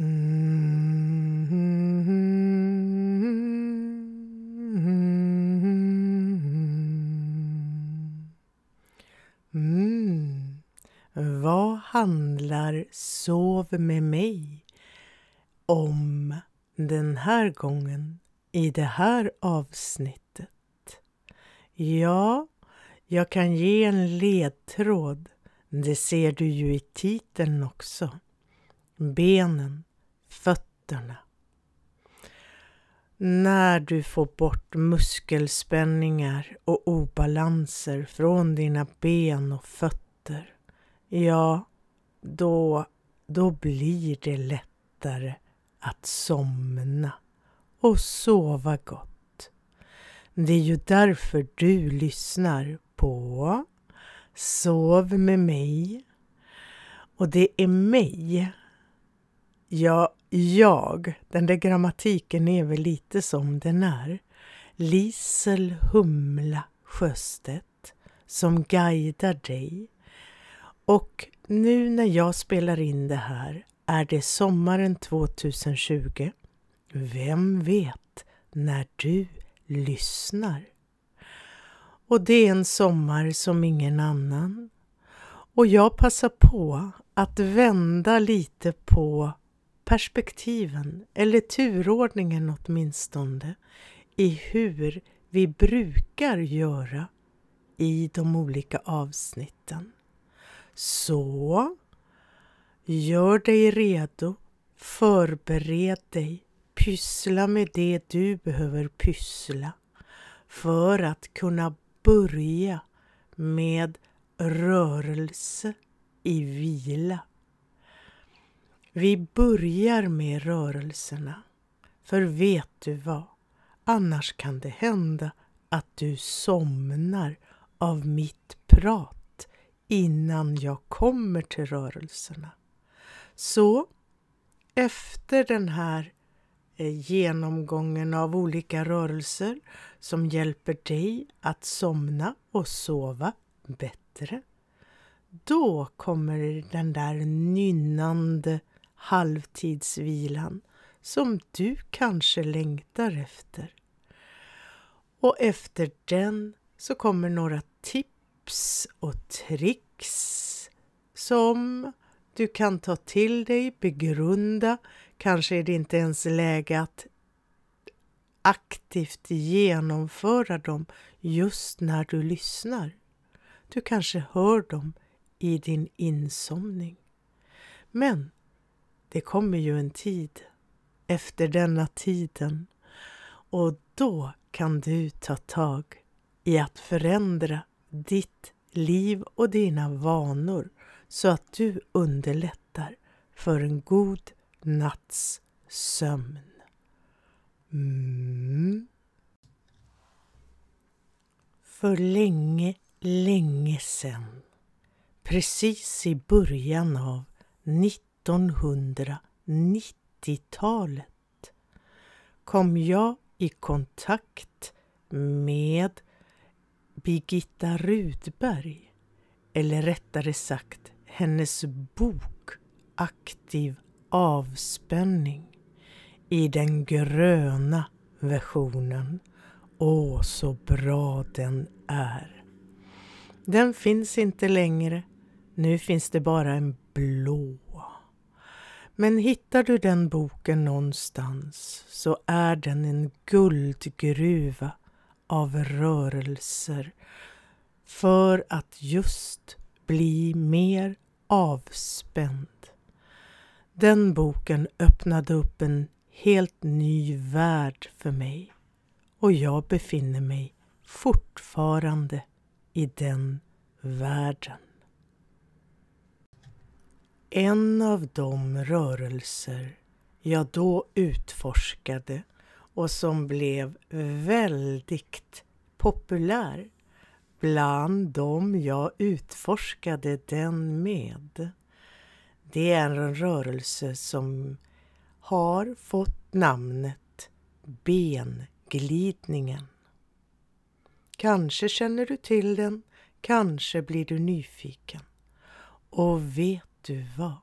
Mm. Vad handlar Sov med mig om den här gången i det här avsnittet? Ja, jag kan ge en ledtråd. Det ser du ju i titeln också. Benen, fötterna. När du får bort muskelspänningar och obalanser från dina ben och fötter, ja, då, då blir det lättare att somna och sova gott. Det är ju därför du lyssnar på Sov med mig. Och det är mig. Ja, jag. Den där grammatiken är väl lite som den är. Lisel Humla Sjöstedt som guidar dig. Och nu när jag spelar in det här är det sommaren 2020. Vem vet när du lyssnar? Och det är en sommar som ingen annan. Och jag passar på att vända lite på perspektiven, eller turordningen åtminstone, i hur vi brukar göra i de olika avsnitten. Så, gör dig redo, förbered dig, pyssla med det du behöver pyssla för att kunna börja med rörelse i vila. Vi börjar med rörelserna. För vet du vad? Annars kan det hända att du somnar av mitt prat innan jag kommer till rörelserna. Så efter den här eh, genomgången av olika rörelser som hjälper dig att somna och sova bättre. Då kommer den där nynnande halvtidsvilan som du kanske längtar efter. Och efter den så kommer några tips och tricks som du kan ta till dig, begrunda. Kanske är det inte ens läge att aktivt genomföra dem just när du lyssnar. Du kanske hör dem i din insomning. Men det kommer ju en tid efter denna tiden och då kan du ta tag i att förändra ditt liv och dina vanor så att du underlättar för en god natts sömn. Mm. För länge, länge sedan, precis i början av 1990-talet, kom jag i kontakt med Birgitta Rudberg, eller rättare sagt hennes bok Aktiv avspänning i den gröna versionen. Åh, så bra den är! Den finns inte längre. Nu finns det bara en blå. Men hittar du den boken någonstans så är den en guldgruva av rörelser för att just bli mer avspänd. Den boken öppnade upp en helt ny värld för mig och jag befinner mig fortfarande i den världen. En av de rörelser jag då utforskade och som blev väldigt populär bland dem jag utforskade den med. Det är en rörelse som har fått namnet benglidningen. Kanske känner du till den, kanske blir du nyfiken. Och vet du vad?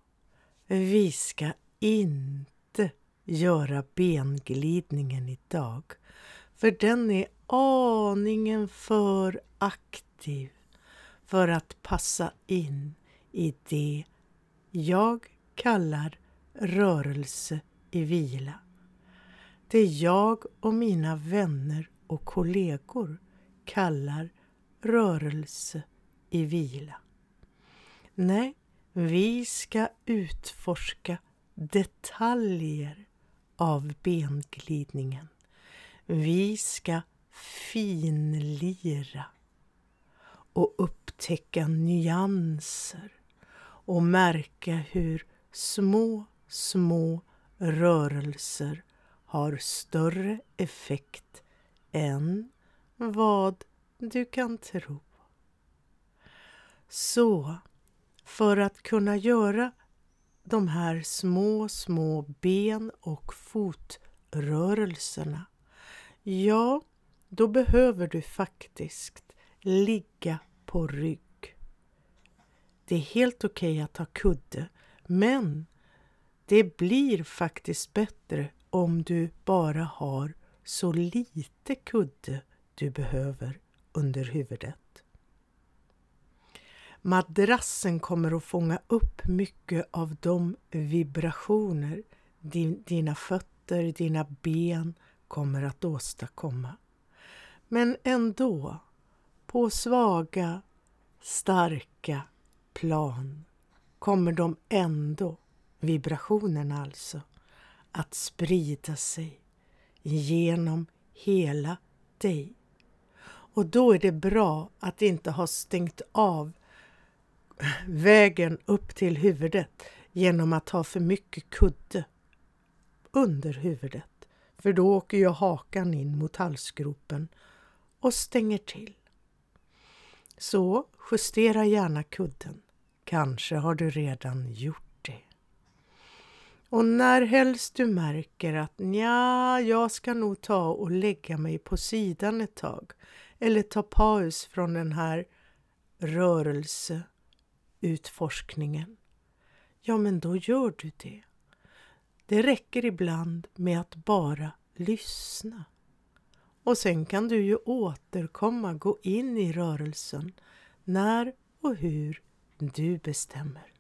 Vi ska inte göra benglidningen idag. För den är aningen för aktiv för att passa in i det jag kallar rörelse i vila. Det jag och mina vänner och kollegor kallar rörelse i vila. Nej, vi ska utforska detaljer av benglidningen. Vi ska finlira och upptäcka nyanser och märka hur små, små rörelser har större effekt än vad du kan tro. Så för att kunna göra de här små, små ben och fotrörelserna, ja, då behöver du faktiskt ligga på rygg. Det är helt okej okay att ha kudde, men det blir faktiskt bättre om du bara har så lite kudde du behöver under huvudet. Madrassen kommer att fånga upp mycket av de vibrationer dina fötter, dina ben kommer att åstadkomma. Men ändå, på svaga, starka plan kommer de ändå, vibrationerna alltså, att sprida sig genom hela dig. Och då är det bra att inte ha stängt av vägen upp till huvudet genom att ha för mycket kudde under huvudet. För då åker ju hakan in mot halsgropen och stänger till. Så justera gärna kudden. Kanske har du redan gjort det. Och när helst du märker att ja, jag ska nog ta och lägga mig på sidan ett tag eller ta paus från den här rörelse utforskningen, ja men då gör du det. Det räcker ibland med att bara lyssna. Och sen kan du ju återkomma, gå in i rörelsen när och hur du bestämmer.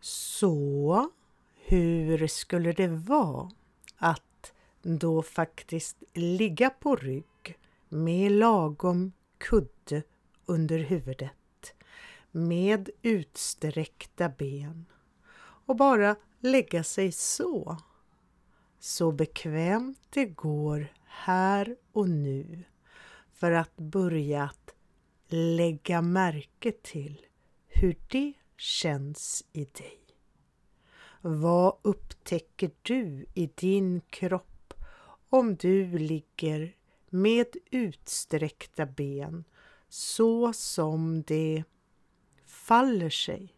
Så hur skulle det vara att då faktiskt ligga på rygg med lagom kudde under huvudet med utsträckta ben och bara lägga sig så. Så bekvämt det går här och nu för att börja att lägga märke till hur det känns i dig. Vad upptäcker du i din kropp om du ligger med utsträckta ben så som det faller sig.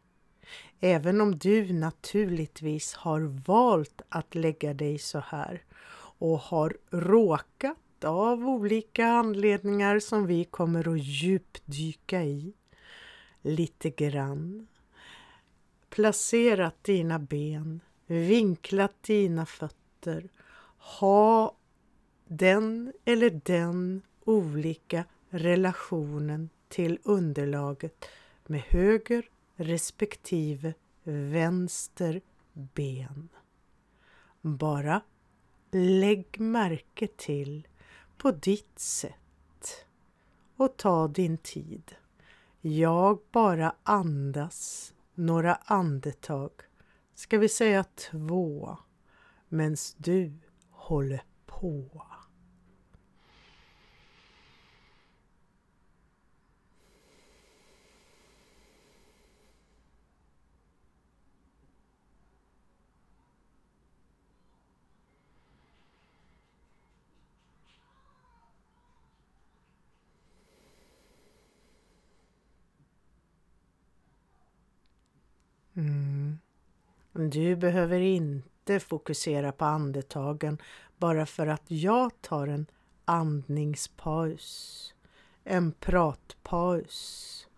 Även om du naturligtvis har valt att lägga dig så här och har råkat av olika anledningar som vi kommer att djupdyka i lite grann. Placerat dina ben, vinklat dina fötter, ha den eller den olika relationen till underlaget med höger respektive vänster ben. Bara lägg märke till på ditt sätt och ta din tid. Jag bara andas några andetag, ska vi säga två, medan du håller på. Mm. Du behöver inte fokusera på andetagen bara för att jag tar en andningspaus, en pratpaus,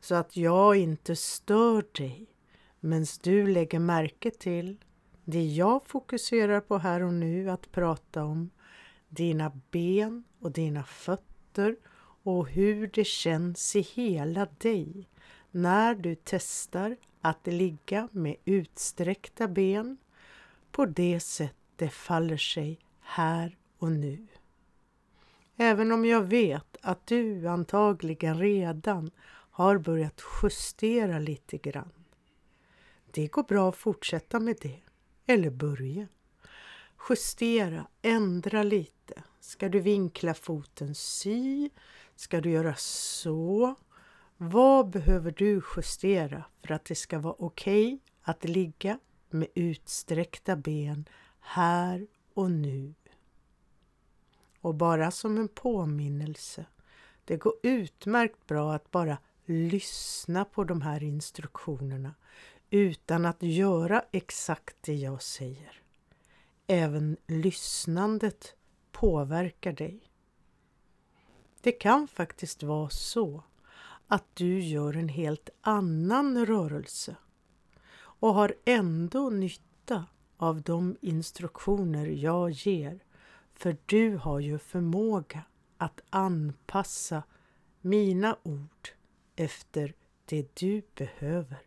så att jag inte stör dig medan du lägger märke till det jag fokuserar på här och nu att prata om, dina ben och dina fötter och hur det känns i hela dig när du testar att ligga med utsträckta ben på det sätt det faller sig här och nu. Även om jag vet att du antagligen redan har börjat justera lite grann. Det går bra att fortsätta med det, eller börja. Justera, ändra lite. Ska du vinkla foten si? Ska du göra så? Vad behöver du justera för att det ska vara okej okay att ligga med utsträckta ben här och nu? Och bara som en påminnelse, det går utmärkt bra att bara lyssna på de här instruktionerna utan att göra exakt det jag säger. Även lyssnandet påverkar dig. Det kan faktiskt vara så att du gör en helt annan rörelse och har ändå nytta av de instruktioner jag ger för du har ju förmåga att anpassa mina ord efter det du behöver.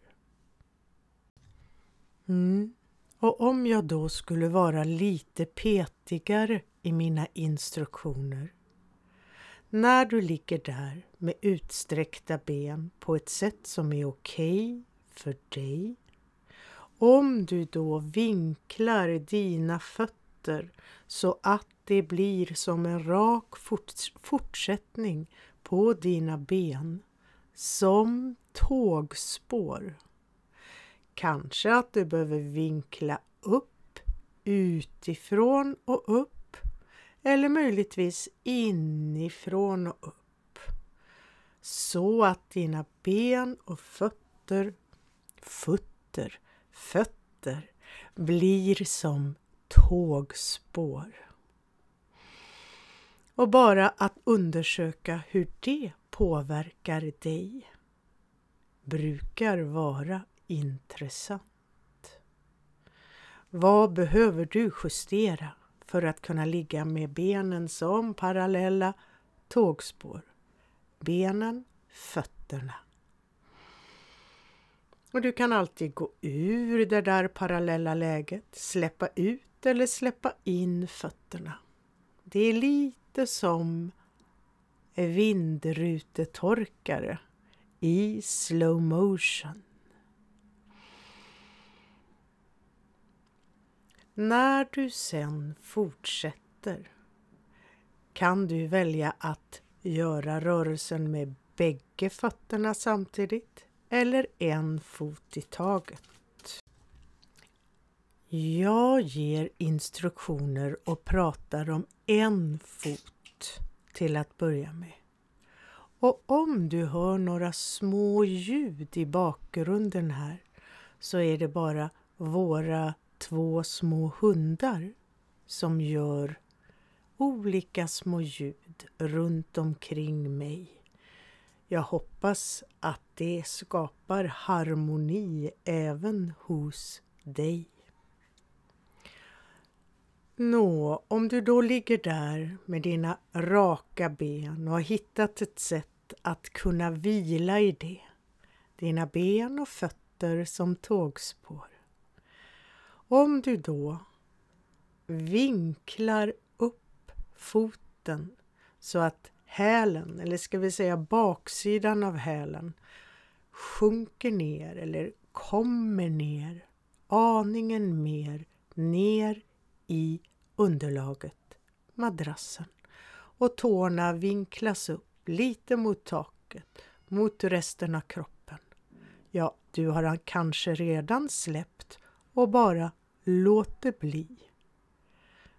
Mm. Och om jag då skulle vara lite petigare i mina instruktioner. När du ligger där med utsträckta ben på ett sätt som är okej okay för dig. Om du då vinklar dina fötter så att det blir som en rak forts fortsättning på dina ben, som tågspår. Kanske att du behöver vinkla upp, utifrån och upp eller möjligtvis inifrån och upp. Så att dina ben och fötter, fötter, fötter blir som tågspår. Och bara att undersöka hur det påverkar dig brukar vara intressant. Vad behöver du justera för att kunna ligga med benen som parallella tågspår? Benen, fötterna. Och du kan alltid gå ur det där parallella läget, släppa ut eller släppa in fötterna. Det är lite som vindrutetorkare i slow motion. När du sen fortsätter kan du välja att göra rörelsen med bägge fötterna samtidigt eller en fot i taget. Jag ger instruktioner och pratar om en fot till att börja med. Och om du hör några små ljud i bakgrunden här så är det bara våra två små hundar som gör olika små ljud runt omkring mig. Jag hoppas att det skapar harmoni även hos dig. Nå, om du då ligger där med dina raka ben och har hittat ett sätt att kunna vila i det, dina ben och fötter som tågspår. Om du då vinklar upp foten så att hälen, eller ska vi säga baksidan av hälen, sjunker ner eller kommer ner aningen mer ner i underlaget, madrassen och tårna vinklas upp lite mot taket, mot resten av kroppen. Ja, du har kanske redan släppt och bara låter bli.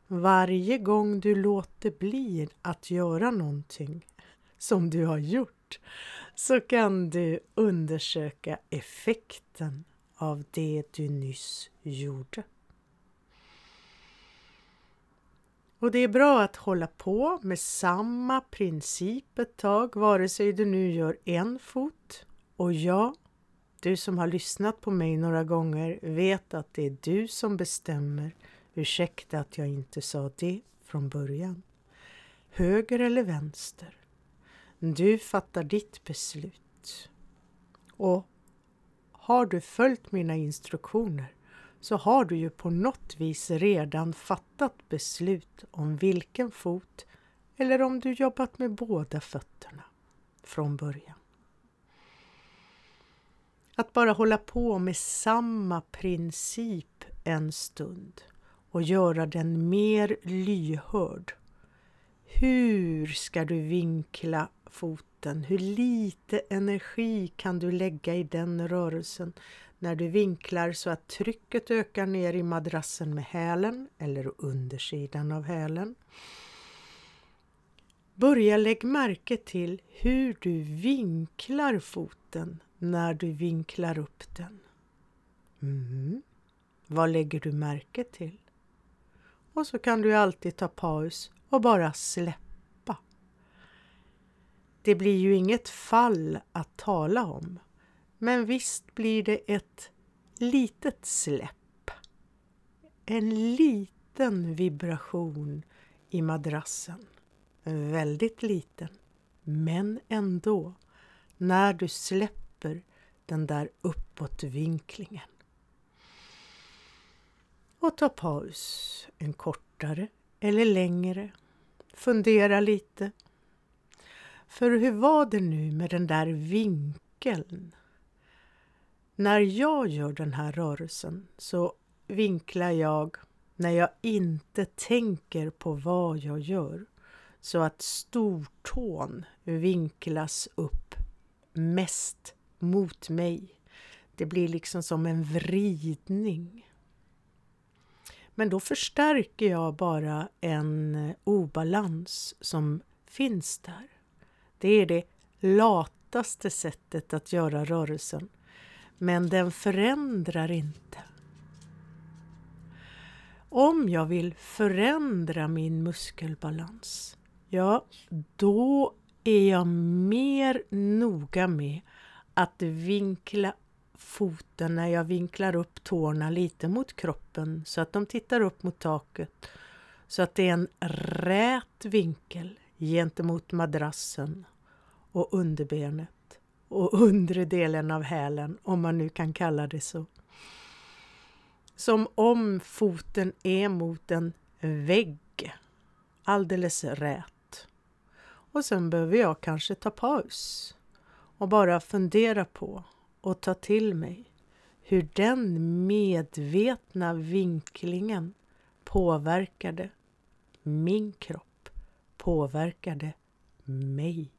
Varje gång du låter bli att göra någonting som du har gjort så kan du undersöka effekten av det du nyss gjorde. Och det är bra att hålla på med samma princip ett tag, vare sig du nu gör en fot. Och ja, du som har lyssnat på mig några gånger vet att det är du som bestämmer. Ursäkta att jag inte sa det från början. Höger eller vänster? Du fattar ditt beslut. Och har du följt mina instruktioner så har du ju på något vis redan fattat beslut om vilken fot eller om du jobbat med båda fötterna från början. Att bara hålla på med samma princip en stund och göra den mer lyhörd. Hur ska du vinkla foten? Hur lite energi kan du lägga i den rörelsen när du vinklar så att trycket ökar ner i madrassen med hälen eller undersidan av hälen? Börja lägg märke till hur du vinklar foten när du vinklar upp den. Mm. Vad lägger du märke till? Och så kan du alltid ta paus och bara släppa. Det blir ju inget fall att tala om, men visst blir det ett litet släpp. En liten vibration i madrassen. Väldigt liten, men ändå. När du släpper den där uppåtvinklingen. Och ta paus, en kortare eller längre. Fundera lite. För hur var det nu med den där vinkeln? När jag gör den här rörelsen så vinklar jag när jag inte tänker på vad jag gör så att stortån vinklas upp mest mot mig. Det blir liksom som en vridning. Men då förstärker jag bara en eh, obalans som finns där. Det är det lataste sättet att göra rörelsen. Men den förändrar inte. Om jag vill förändra min muskelbalans, ja, då är jag mer noga med att vinkla foten när jag vinklar upp tårna lite mot kroppen så att de tittar upp mot taket. Så att det är en rät vinkel gentemot madrassen och underbenet och undre delen av hälen, om man nu kan kalla det så. Som om foten är mot en vägg, alldeles rät. Och sen behöver jag kanske ta paus och bara fundera på och ta till mig hur den medvetna vinklingen påverkade min kropp, påverkade mig.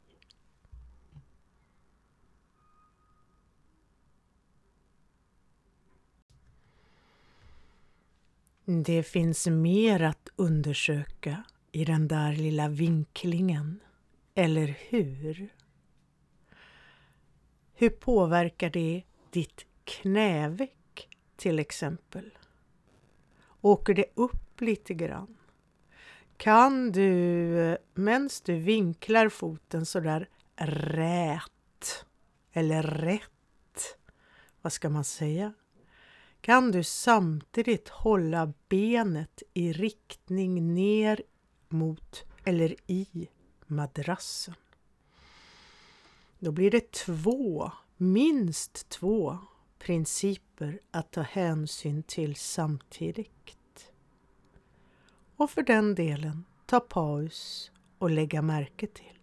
Det finns mer att undersöka i den där lilla vinklingen, eller hur? Hur påverkar det ditt knäveck till exempel? Åker det upp lite grann? Kan du, medan du vinklar foten sådär rät eller rätt, vad ska man säga? Kan du samtidigt hålla benet i riktning ner mot eller i madrassen? Då blir det två, minst två principer att ta hänsyn till samtidigt. Och för den delen ta paus och lägga märke till.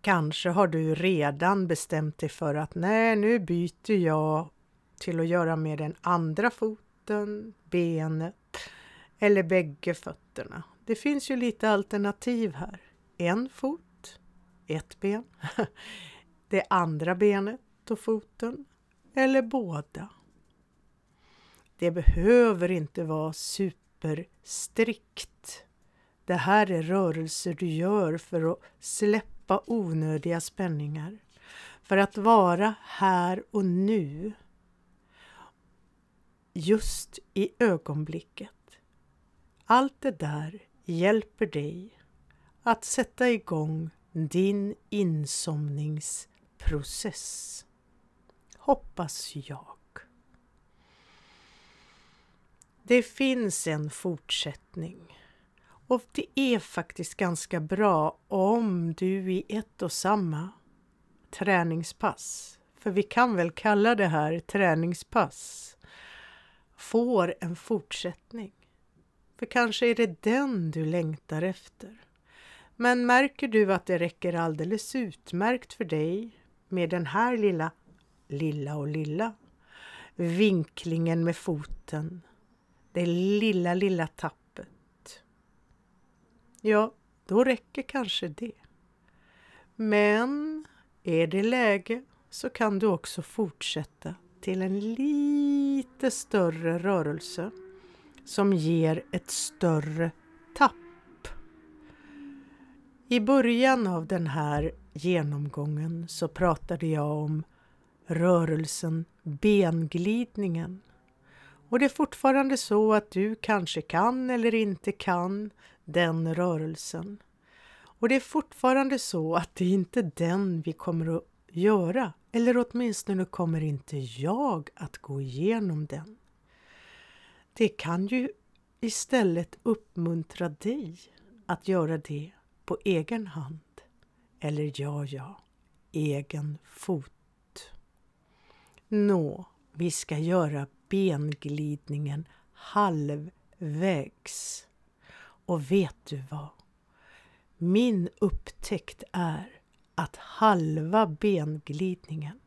Kanske har du redan bestämt dig för att nej, nu byter jag till att göra med den andra foten, benet eller bägge fötterna. Det finns ju lite alternativ här en fot, ett ben, det andra benet och foten eller båda. Det behöver inte vara superstrikt. Det här är rörelser du gör för att släppa onödiga spänningar. För att vara här och nu. Just i ögonblicket. Allt det där hjälper dig att sätta igång din insomningsprocess. Hoppas jag. Det finns en fortsättning. Och det är faktiskt ganska bra om du i ett och samma träningspass, för vi kan väl kalla det här träningspass, får en fortsättning. För kanske är det den du längtar efter. Men märker du att det räcker alldeles utmärkt för dig med den här lilla, lilla och lilla vinklingen med foten, det lilla, lilla tappet. Ja, då räcker kanske det. Men är det läge så kan du också fortsätta till en lite större rörelse som ger ett större tapp. I början av den här genomgången så pratade jag om rörelsen benglidningen. Och det är fortfarande så att du kanske kan eller inte kan den rörelsen. Och det är fortfarande så att det är inte den vi kommer att göra, eller åtminstone kommer inte jag att gå igenom den. Det kan ju istället uppmuntra dig att göra det på egen hand. Eller ja, ja, egen fot. Nå, vi ska göra benglidningen halvvägs. Och vet du vad? Min upptäckt är att halva benglidningen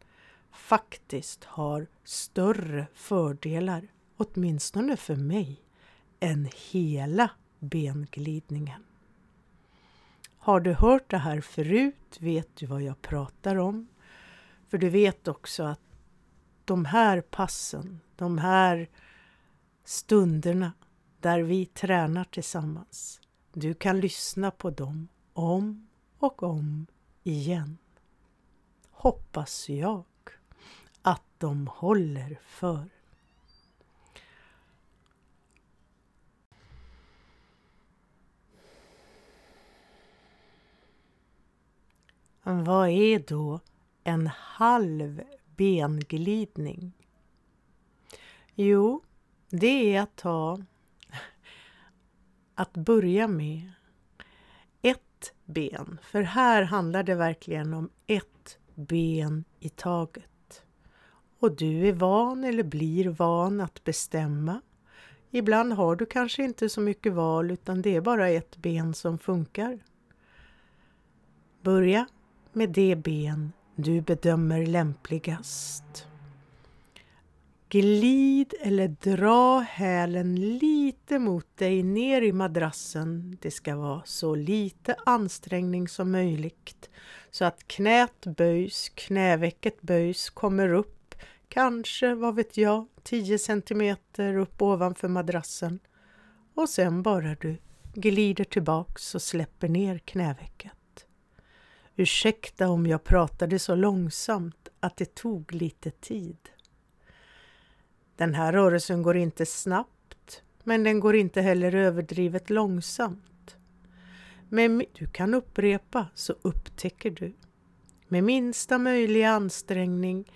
faktiskt har större fördelar, åtminstone för mig, än hela benglidningen. Har du hört det här förut vet du vad jag pratar om. För du vet också att de här passen, de här stunderna där vi tränar tillsammans, du kan lyssna på dem om och om igen. Hoppas jag att de håller för. Vad är då en halv benglidning? Jo, det är att ta att börja med ett ben. För här handlar det verkligen om ett ben i taget. Och du är van eller blir van att bestämma. Ibland har du kanske inte så mycket val utan det är bara ett ben som funkar. Börja med det ben du bedömer lämpligast. Glid eller dra hälen lite mot dig ner i madrassen. Det ska vara så lite ansträngning som möjligt så att knät böjs, knävecket böjs, kommer upp, kanske, vad vet jag, 10 centimeter upp ovanför madrassen. Och sen bara du glider tillbaks och släpper ner knävecket. Ursäkta om jag pratade så långsamt att det tog lite tid. Den här rörelsen går inte snabbt, men den går inte heller överdrivet långsamt. Men du kan upprepa så upptäcker du. Med minsta möjliga ansträngning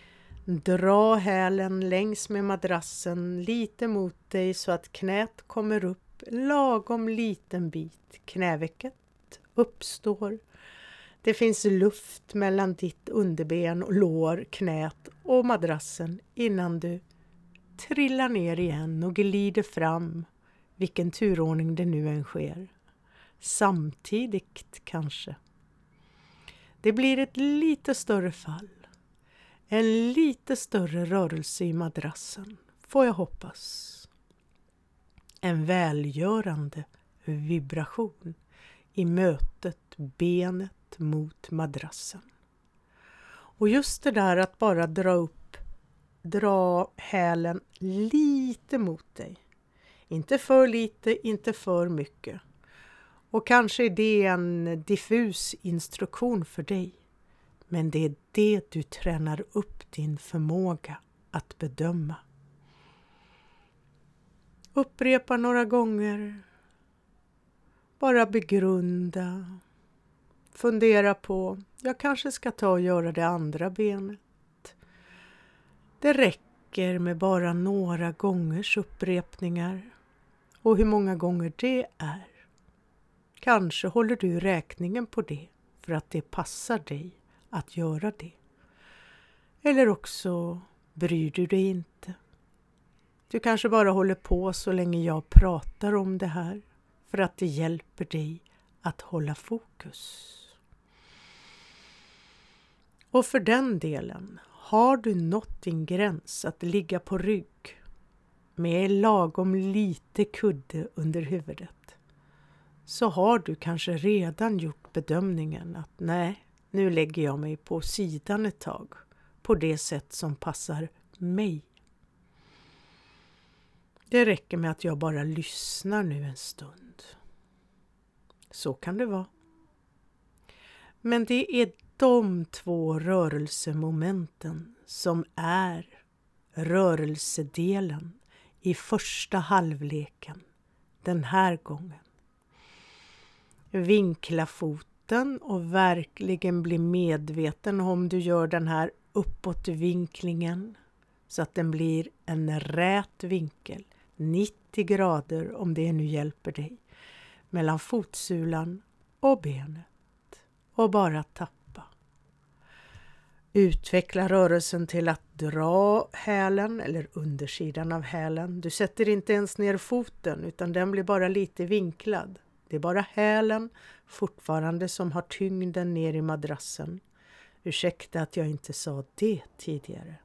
dra hälen längs med madrassen lite mot dig så att knät kommer upp lagom liten bit. Knävecket uppstår det finns luft mellan ditt underben och lår, knät och madrassen innan du trillar ner igen och glider fram, vilken turordning det nu än sker. Samtidigt kanske. Det blir ett lite större fall. En lite större rörelse i madrassen, får jag hoppas. En välgörande vibration i mötet benet mot madrassen. Och just det där att bara dra upp, dra hälen lite mot dig. Inte för lite, inte för mycket. Och kanske är det en diffus instruktion för dig. Men det är det du tränar upp din förmåga att bedöma. Upprepa några gånger. Bara begrunda fundera på, jag kanske ska ta och göra det andra benet. Det räcker med bara några gångers upprepningar och hur många gånger det är. Kanske håller du räkningen på det för att det passar dig att göra det. Eller också bryr du dig inte. Du kanske bara håller på så länge jag pratar om det här för att det hjälper dig att hålla fokus. Och för den delen, har du nått din gräns att ligga på rygg med lagom lite kudde under huvudet så har du kanske redan gjort bedömningen att nej, nu lägger jag mig på sidan ett tag på det sätt som passar mig. Det räcker med att jag bara lyssnar nu en stund. Så kan det vara. Men det är de två rörelsemomenten som är rörelsedelen i första halvleken den här gången. Vinkla foten och verkligen bli medveten om du gör den här uppåtvinklingen så att den blir en rät vinkel, 90 grader om det nu hjälper dig, mellan fotsulan och benet. Och bara tappa. Utveckla rörelsen till att dra hälen eller undersidan av hälen. Du sätter inte ens ner foten utan den blir bara lite vinklad. Det är bara hälen fortfarande som har tyngden ner i madrassen. Ursäkta att jag inte sa det tidigare.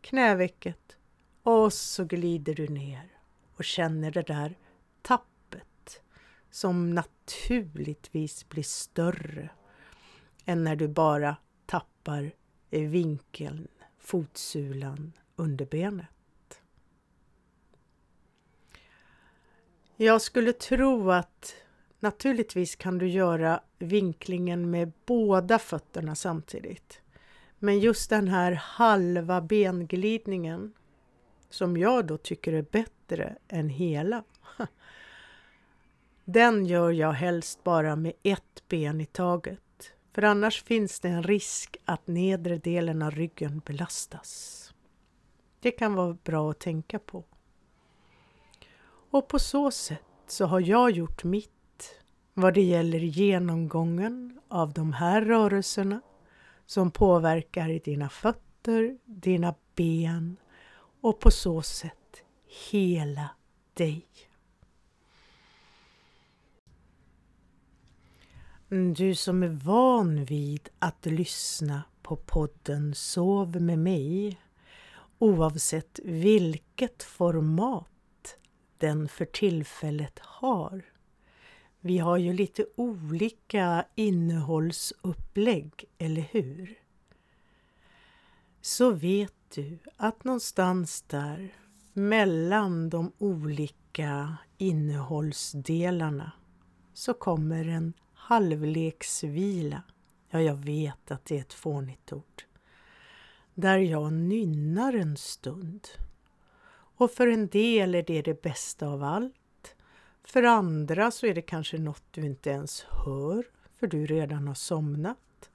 Knävecket och så glider du ner och känner det där tapp som naturligtvis blir större än när du bara tappar eh, vinkeln, fotsulan, under benet. Jag skulle tro att Naturligtvis kan du göra vinklingen med båda fötterna samtidigt. Men just den här halva benglidningen som jag då tycker är bättre än hela. Den gör jag helst bara med ett ben i taget. För annars finns det en risk att nedre delen av ryggen belastas. Det kan vara bra att tänka på. Och på så sätt så har jag gjort mitt vad det gäller genomgången av de här rörelserna som påverkar dina fötter, dina ben och på så sätt hela dig. Mm, du som är van vid att lyssna på podden Sov med mig oavsett vilket format den för tillfället har vi har ju lite olika innehållsupplägg, eller hur? Så vet du att någonstans där mellan de olika innehållsdelarna så kommer en halvleksvila. Ja, jag vet att det är ett fånigt ord. Där jag nynnar en stund. Och för en del är det det bästa av allt. För andra så är det kanske något du inte ens hör för du redan har somnat.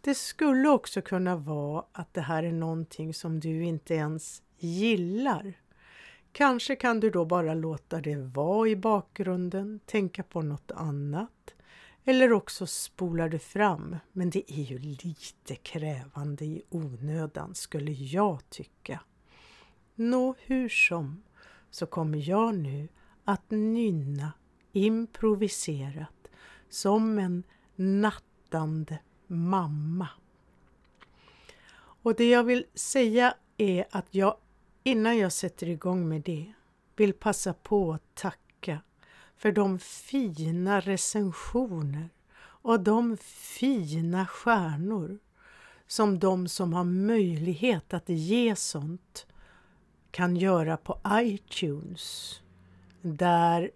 Det skulle också kunna vara att det här är någonting som du inte ens gillar. Kanske kan du då bara låta det vara i bakgrunden, tänka på något annat. Eller också spolar du fram, men det är ju lite krävande i onödan skulle jag tycka. Nå, hur som, så kommer jag nu att nynna improviserat som en nattande mamma. Och det jag vill säga är att jag innan jag sätter igång med det vill passa på att tacka för de fina recensioner och de fina stjärnor som de som har möjlighet att ge sånt kan göra på iTunes där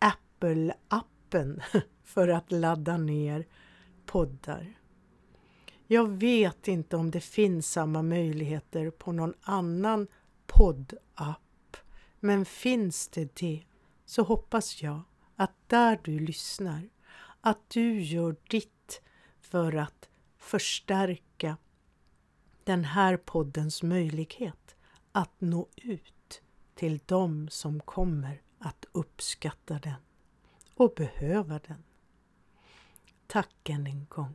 eh, Apple-appen för att ladda ner poddar. Jag vet inte om det finns samma möjligheter på någon annan poddapp, men finns det det så hoppas jag att där du lyssnar, att du gör ditt för att förstärka den här poddens möjlighet att nå ut till dem som kommer att uppskatta den och behöva den. Tack än en gång.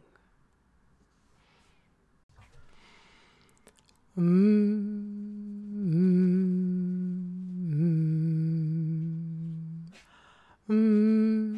Mm, mm, mm,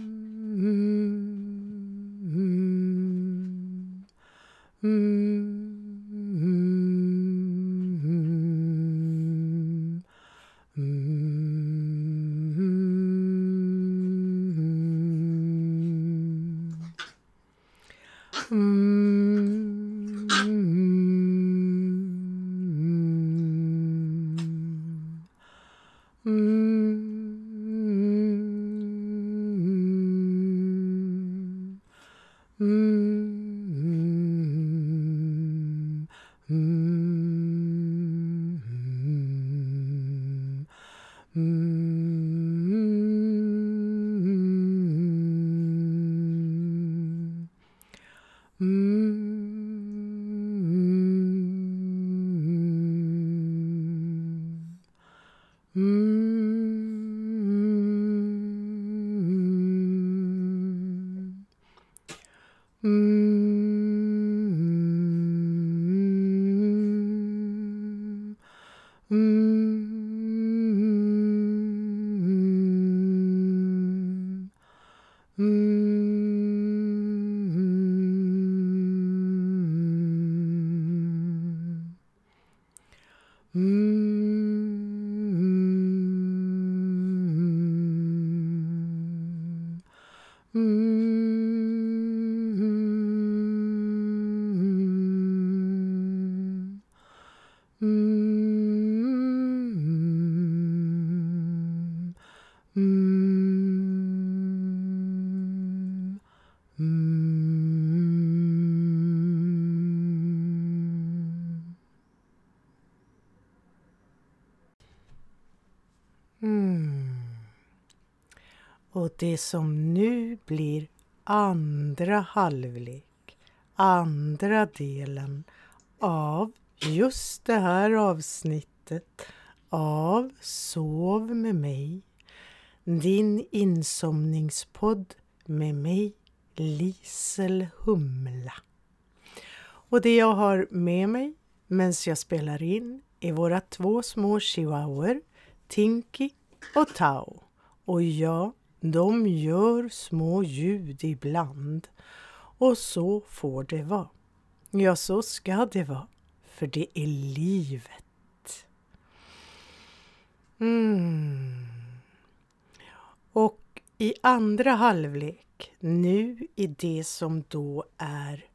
Och det som nu blir andra halvlek, andra delen av just det här avsnittet av Sov med mig, din insomningspodd med mig, Lisel Humla. Och det jag har med mig medan jag spelar in är våra två små chihuahuor, Tinky och Tao. Och jag de gör små ljud ibland och så får det vara. Ja, så ska det vara, för det är livet. Mm. Och i andra halvlek, nu i det som då är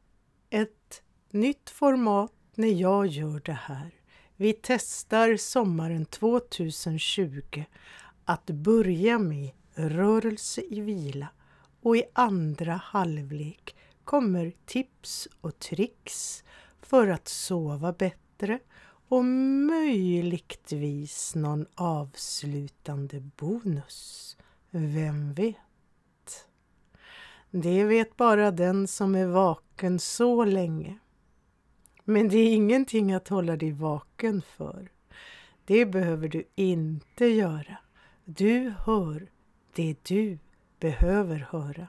ett nytt format när jag gör det här. Vi testar sommaren 2020 att börja med rörelse i vila och i andra halvlek kommer tips och tricks för att sova bättre och möjligtvis någon avslutande bonus. Vem vet? Det vet bara den som är vaken så länge. Men det är ingenting att hålla dig vaken för. Det behöver du inte göra. Du hör det du behöver höra.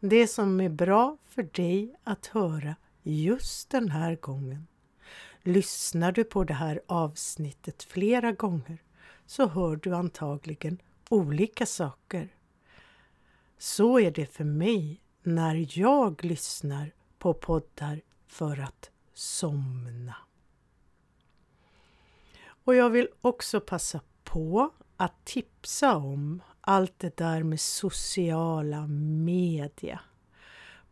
Det som är bra för dig att höra just den här gången. Lyssnar du på det här avsnittet flera gånger så hör du antagligen olika saker. Så är det för mig när jag lyssnar på poddar för att somna. Och jag vill också passa på att tipsa om allt det där med sociala media.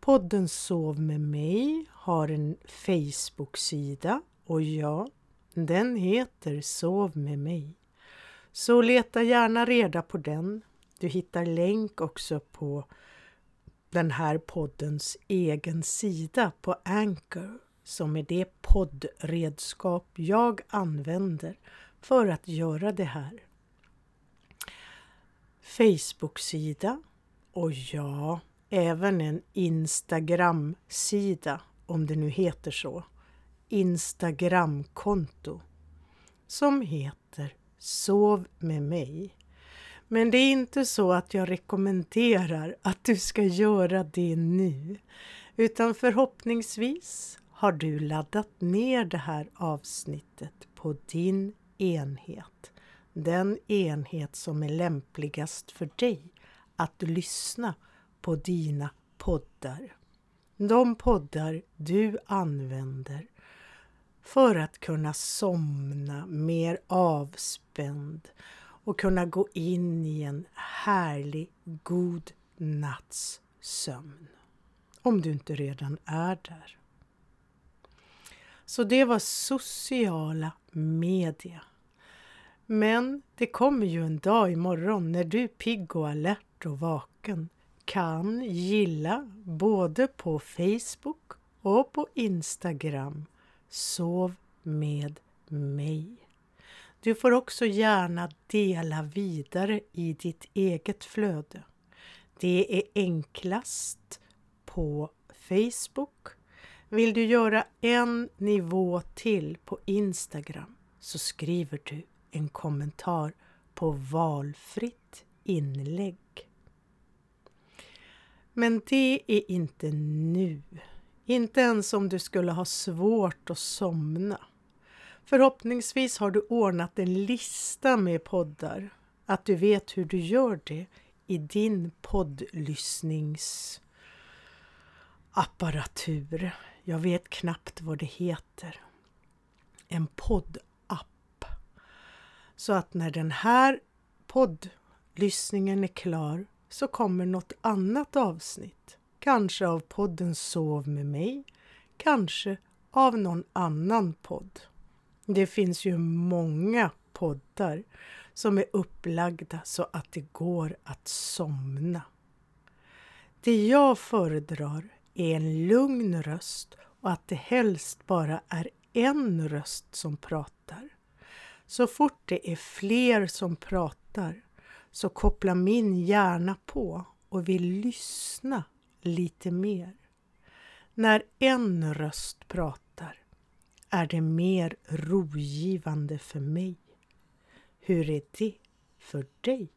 Podden Sov med mig har en Facebook-sida och ja, den heter Sov med mig. Så leta gärna reda på den. Du hittar länk också på den här poddens egen sida på Anchor som är det poddredskap jag använder för att göra det här. Facebook-sida och ja, även en Instagram-sida, om det nu heter så, Instagramkonto som heter Sov med mig. Men det är inte så att jag rekommenderar att du ska göra det nu, utan förhoppningsvis har du laddat ner det här avsnittet på din enhet. Den enhet som är lämpligast för dig att lyssna på dina poddar. De poddar du använder för att kunna somna mer avspänd och kunna gå in i en härlig, god natts sömn. Om du inte redan är där. Så det var sociala media. Men det kommer ju en dag imorgon när du pigg och alert och vaken kan gilla både på Facebook och på Instagram Sov med mig. Du får också gärna dela vidare i ditt eget flöde. Det är enklast på Facebook. Vill du göra en nivå till på Instagram så skriver du en kommentar på valfritt inlägg. Men det är inte nu. Inte ens om du skulle ha svårt att somna. Förhoppningsvis har du ordnat en lista med poddar. Att du vet hur du gör det i din poddlyssningsapparatur. Jag vet knappt vad det heter. En podd så att när den här poddlyssningen är klar så kommer något annat avsnitt Kanske av podden Sov med mig, kanske av någon annan podd. Det finns ju många poddar som är upplagda så att det går att somna. Det jag föredrar är en lugn röst och att det helst bara är en röst som pratar. Så fort det är fler som pratar så kopplar min hjärna på och vill lyssna lite mer. När en röst pratar är det mer rogivande för mig. Hur är det för dig?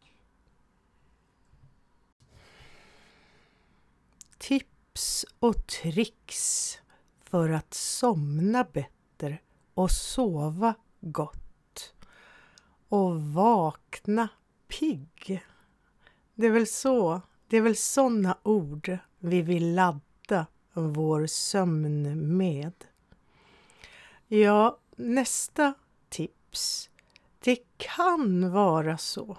Tips och tricks för att somna bättre och sova gott och vakna pigg. Det är väl så, det är väl sådana ord vi vill ladda vår sömn med. Ja, nästa tips. Det kan vara så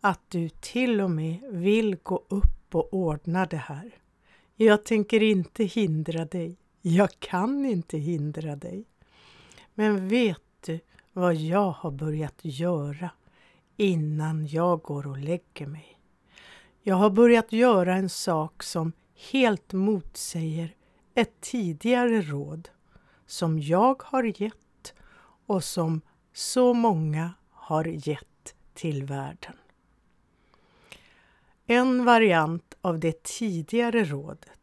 att du till och med vill gå upp och ordna det här. Jag tänker inte hindra dig. Jag kan inte hindra dig. Men vet du vad jag har börjat göra innan jag går och lägger mig? Jag har börjat göra en sak som helt motsäger ett tidigare råd som jag har gett och som så många har gett till världen. En variant av det tidigare rådet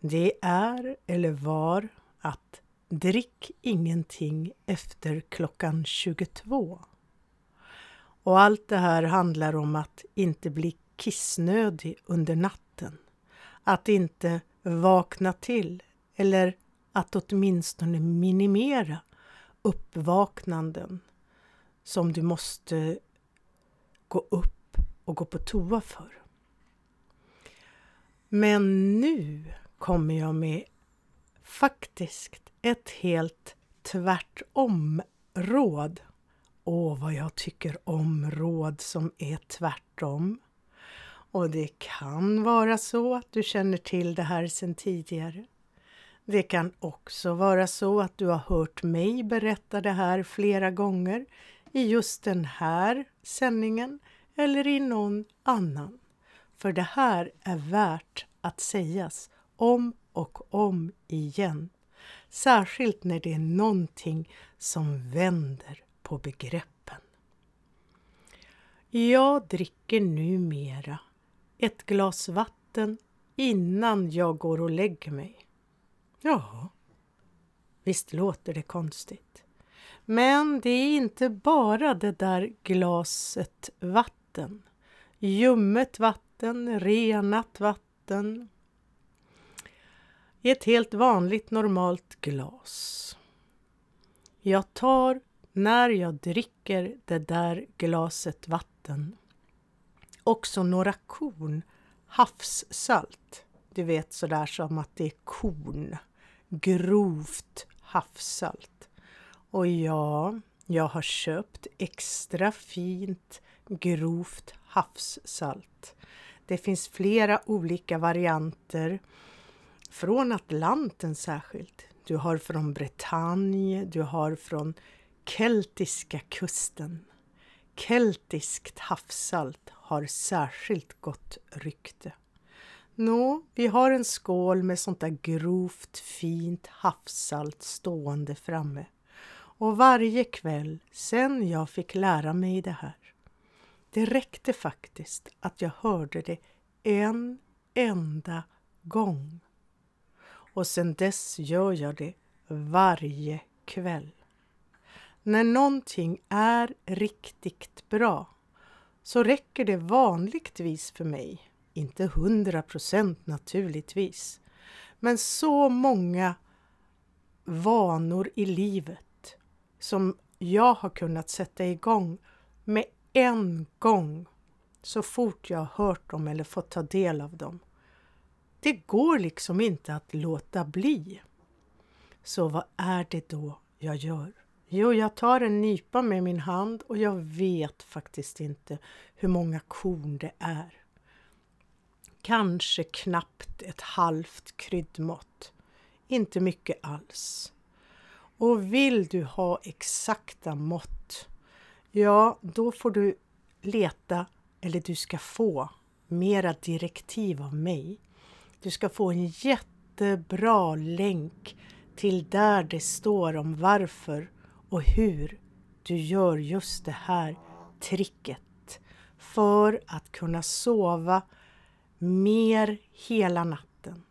det är eller var att drick ingenting efter klockan 22. Och allt det här handlar om att inte bli kissnödig under natten. Att inte vakna till eller att åtminstone minimera uppvaknanden som du måste gå upp och gå på toa för. Men nu kommer jag med faktiskt ett helt tvärtom råd. Åh, vad jag tycker om råd som är tvärtom. Och det kan vara så att du känner till det här sedan tidigare. Det kan också vara så att du har hört mig berätta det här flera gånger i just den här sändningen eller i någon annan. För det här är värt att sägas om och om igen. Särskilt när det är någonting som vänder på begreppen. Jag dricker numera ett glas vatten innan jag går och lägger mig. Ja, visst låter det konstigt. Men det är inte bara det där glaset vatten. Ljummet vatten, renat vatten. I ett helt vanligt normalt glas. Jag tar när jag dricker det där glaset vatten också några korn havssalt. Du vet sådär som att det är korn. Grovt havssalt. Och ja, jag har köpt extra fint grovt havssalt. Det finns flera olika varianter från Atlanten särskilt. Du har från Bretagne, du har från keltiska kusten. Keltiskt havssalt har särskilt gott rykte. Nå, vi har en skål med sånt där grovt fint havssalt stående framme. Och varje kväll sen jag fick lära mig det här, det räckte faktiskt att jag hörde det en enda gång. Och sedan dess gör jag det varje kväll. När någonting är riktigt bra så räcker det vanligtvis för mig, inte hundra procent naturligtvis, men så många vanor i livet som jag har kunnat sätta igång med en gång så fort jag har hört dem eller fått ta del av dem. Det går liksom inte att låta bli. Så vad är det då jag gör? Jo, jag tar en nypa med min hand och jag vet faktiskt inte hur många korn det är. Kanske knappt ett halvt kryddmått. Inte mycket alls. Och vill du ha exakta mått, ja, då får du leta, eller du ska få, mera direktiv av mig. Du ska få en jättebra länk till där det står om varför och hur du gör just det här tricket för att kunna sova mer hela natten.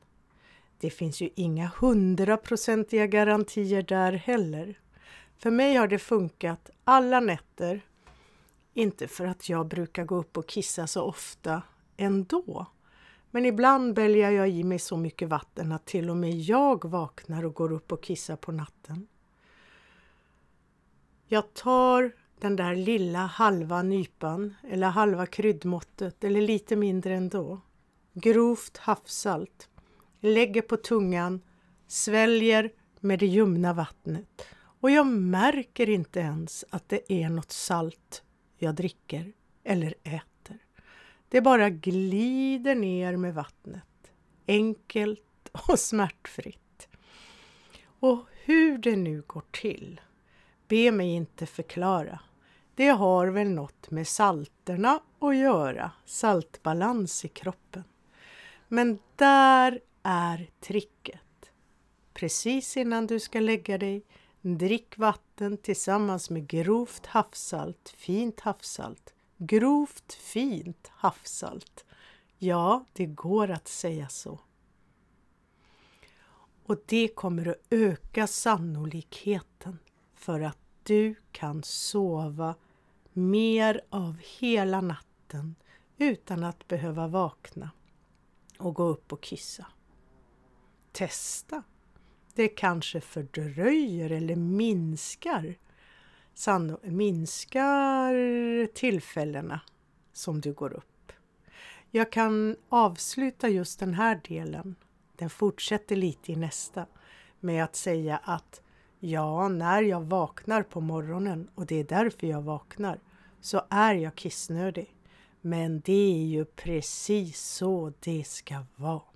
Det finns ju inga hundraprocentiga garantier där heller. För mig har det funkat alla nätter. Inte för att jag brukar gå upp och kissa så ofta ändå. Men ibland bälgar jag i mig så mycket vatten att till och med jag vaknar och går upp och kissar på natten. Jag tar den där lilla halva nypan eller halva kryddmåttet eller lite mindre ändå. Grovt havssalt. Lägger på tungan, sväljer med det ljumna vattnet och jag märker inte ens att det är något salt jag dricker eller äter. Det bara glider ner med vattnet. Enkelt och smärtfritt. Och hur det nu går till Be mig inte förklara. Det har väl något med salterna att göra, saltbalans i kroppen. Men där är tricket. Precis innan du ska lägga dig, drick vatten tillsammans med grovt havssalt, fint havssalt. Grovt fint havssalt. Ja, det går att säga så. Och det kommer att öka sannolikheten för att du kan sova mer av hela natten utan att behöva vakna och gå upp och kissa. Testa! Det kanske fördröjer eller minskar, minskar tillfällena som du går upp. Jag kan avsluta just den här delen, den fortsätter lite i nästa, med att säga att Ja, när jag vaknar på morgonen och det är därför jag vaknar så är jag kissnödig. Men det är ju precis så det ska vara.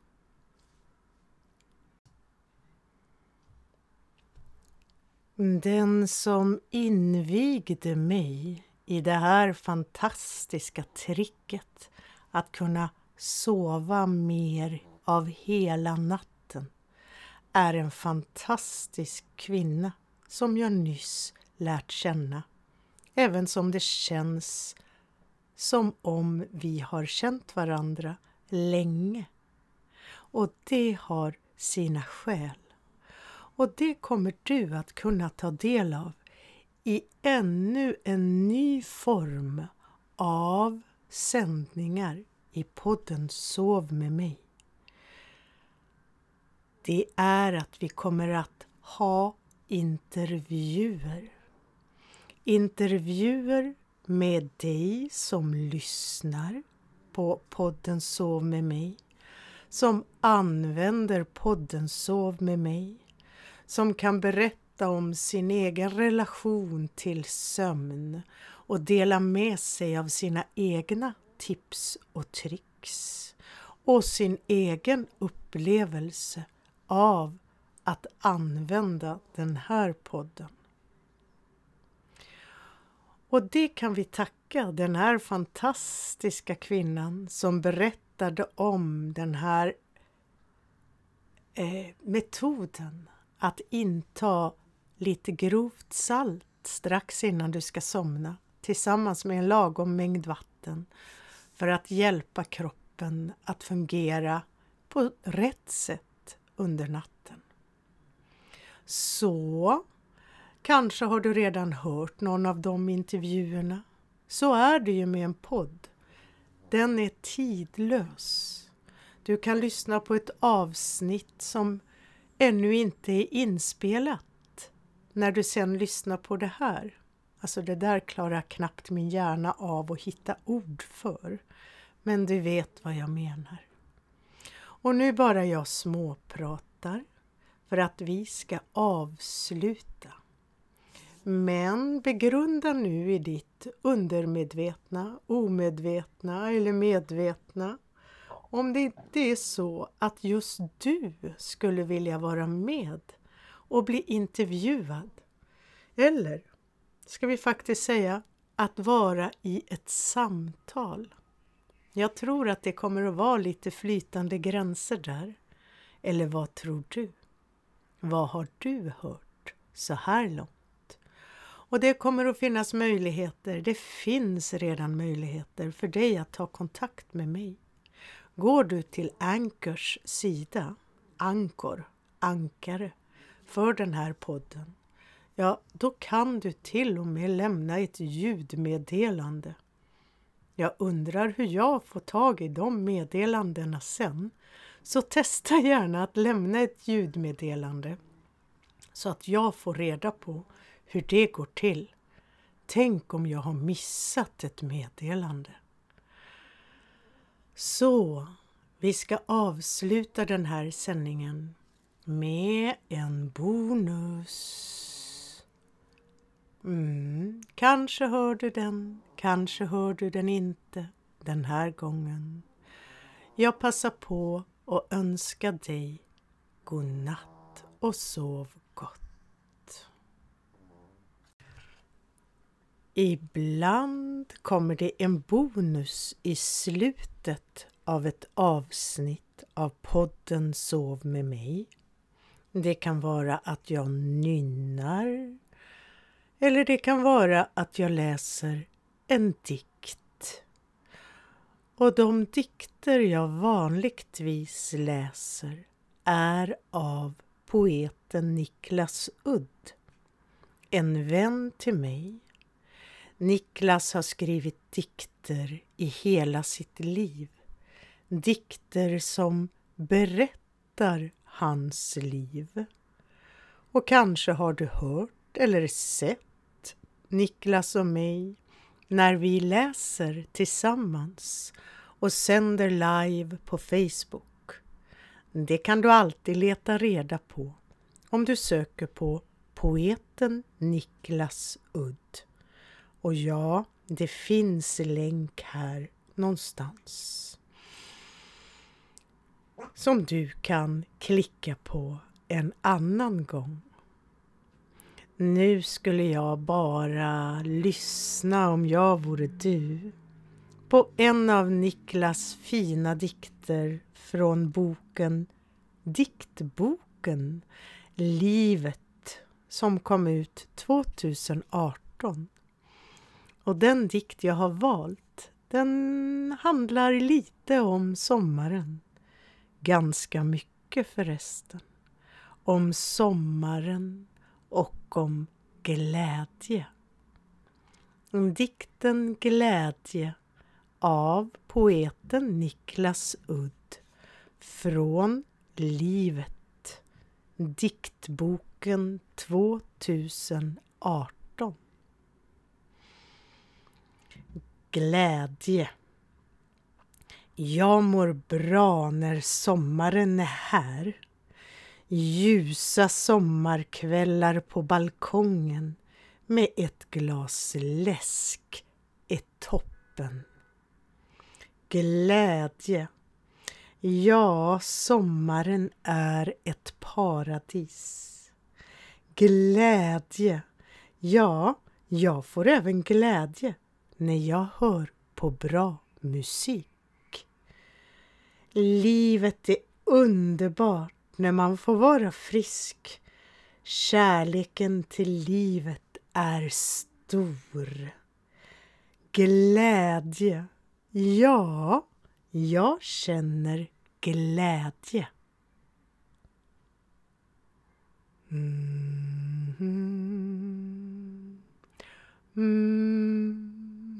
Den som invigde mig i det här fantastiska tricket att kunna sova mer av hela natten är en fantastisk kvinna som jag nyss lärt känna. Även som det känns som om vi har känt varandra länge och det har sina skäl. Och det kommer du att kunna ta del av i ännu en ny form av sändningar i podden Sov med mig. Det är att vi kommer att ha intervjuer. Intervjuer med dig som lyssnar på podden Sov med mig, som använder podden Sov med mig, som kan berätta om sin egen relation till sömn och dela med sig av sina egna tips och tricks och sin egen upplevelse av att använda den här podden. Och det kan vi tacka den här fantastiska kvinnan som berättade om den här eh, metoden att inta lite grovt salt strax innan du ska somna tillsammans med en lagom mängd vatten för att hjälpa kroppen att fungera på rätt sätt under natten. Så kanske har du redan hört någon av de intervjuerna. Så är det ju med en podd. Den är tidlös. Du kan lyssna på ett avsnitt som ännu inte är inspelat när du sen lyssnar på det här. Alltså det där klarar knappt min hjärna av att hitta ord för. Men du vet vad jag menar. Och nu bara jag småpratar för att vi ska avsluta. Men begrunda nu i ditt undermedvetna, omedvetna eller medvetna om det inte är så att just du skulle vilja vara med och bli intervjuad. Eller ska vi faktiskt säga att vara i ett samtal. Jag tror att det kommer att vara lite flytande gränser där. Eller vad tror du? Vad har du hört så här långt? Och det kommer att finnas möjligheter, det finns redan möjligheter för dig att ta kontakt med mig. Går du till Anchors sida, Ankor, ankare, för den här podden, ja, då kan du till och med lämna ett ljudmeddelande. Jag undrar hur jag får tag i de meddelandena sen. Så testa gärna att lämna ett ljudmeddelande så att jag får reda på hur det går till. Tänk om jag har missat ett meddelande. Så, vi ska avsluta den här sändningen med en bonus. Mm, kanske hör du den, kanske hör du den inte den här gången. Jag passar på att önska dig god natt och sov gott. Ibland kommer det en bonus i slutet av ett avsnitt av podden Sov med mig. Det kan vara att jag nynnar eller det kan vara att jag läser en dikt. Och de dikter jag vanligtvis läser är av poeten Niklas Udd, en vän till mig. Niklas har skrivit dikter i hela sitt liv. Dikter som berättar hans liv. Och kanske har du hört eller sett Niklas och mig när vi läser tillsammans och sänder live på Facebook. Det kan du alltid leta reda på om du söker på poeten Niklas Udd. Och ja, det finns länk här någonstans som du kan klicka på en annan gång. Nu skulle jag bara lyssna om jag vore du på en av Niklas fina dikter från boken Diktboken Livet som kom ut 2018. Och den dikt jag har valt den handlar lite om sommaren. ganska mycket förresten. Om sommaren och om glädje. Dikten Glädje av poeten Niklas Udd från Livet. Diktboken 2018. Glädje. Jag mår bra när sommaren är här. Ljusa sommarkvällar på balkongen med ett glas läsk är toppen. Glädje. Ja, sommaren är ett paradis. Glädje. Ja, jag får även glädje när jag hör på bra musik. Livet är underbart när man får vara frisk. Kärleken till livet är stor. Glädje. Ja, jag känner glädje. Mm. Mm.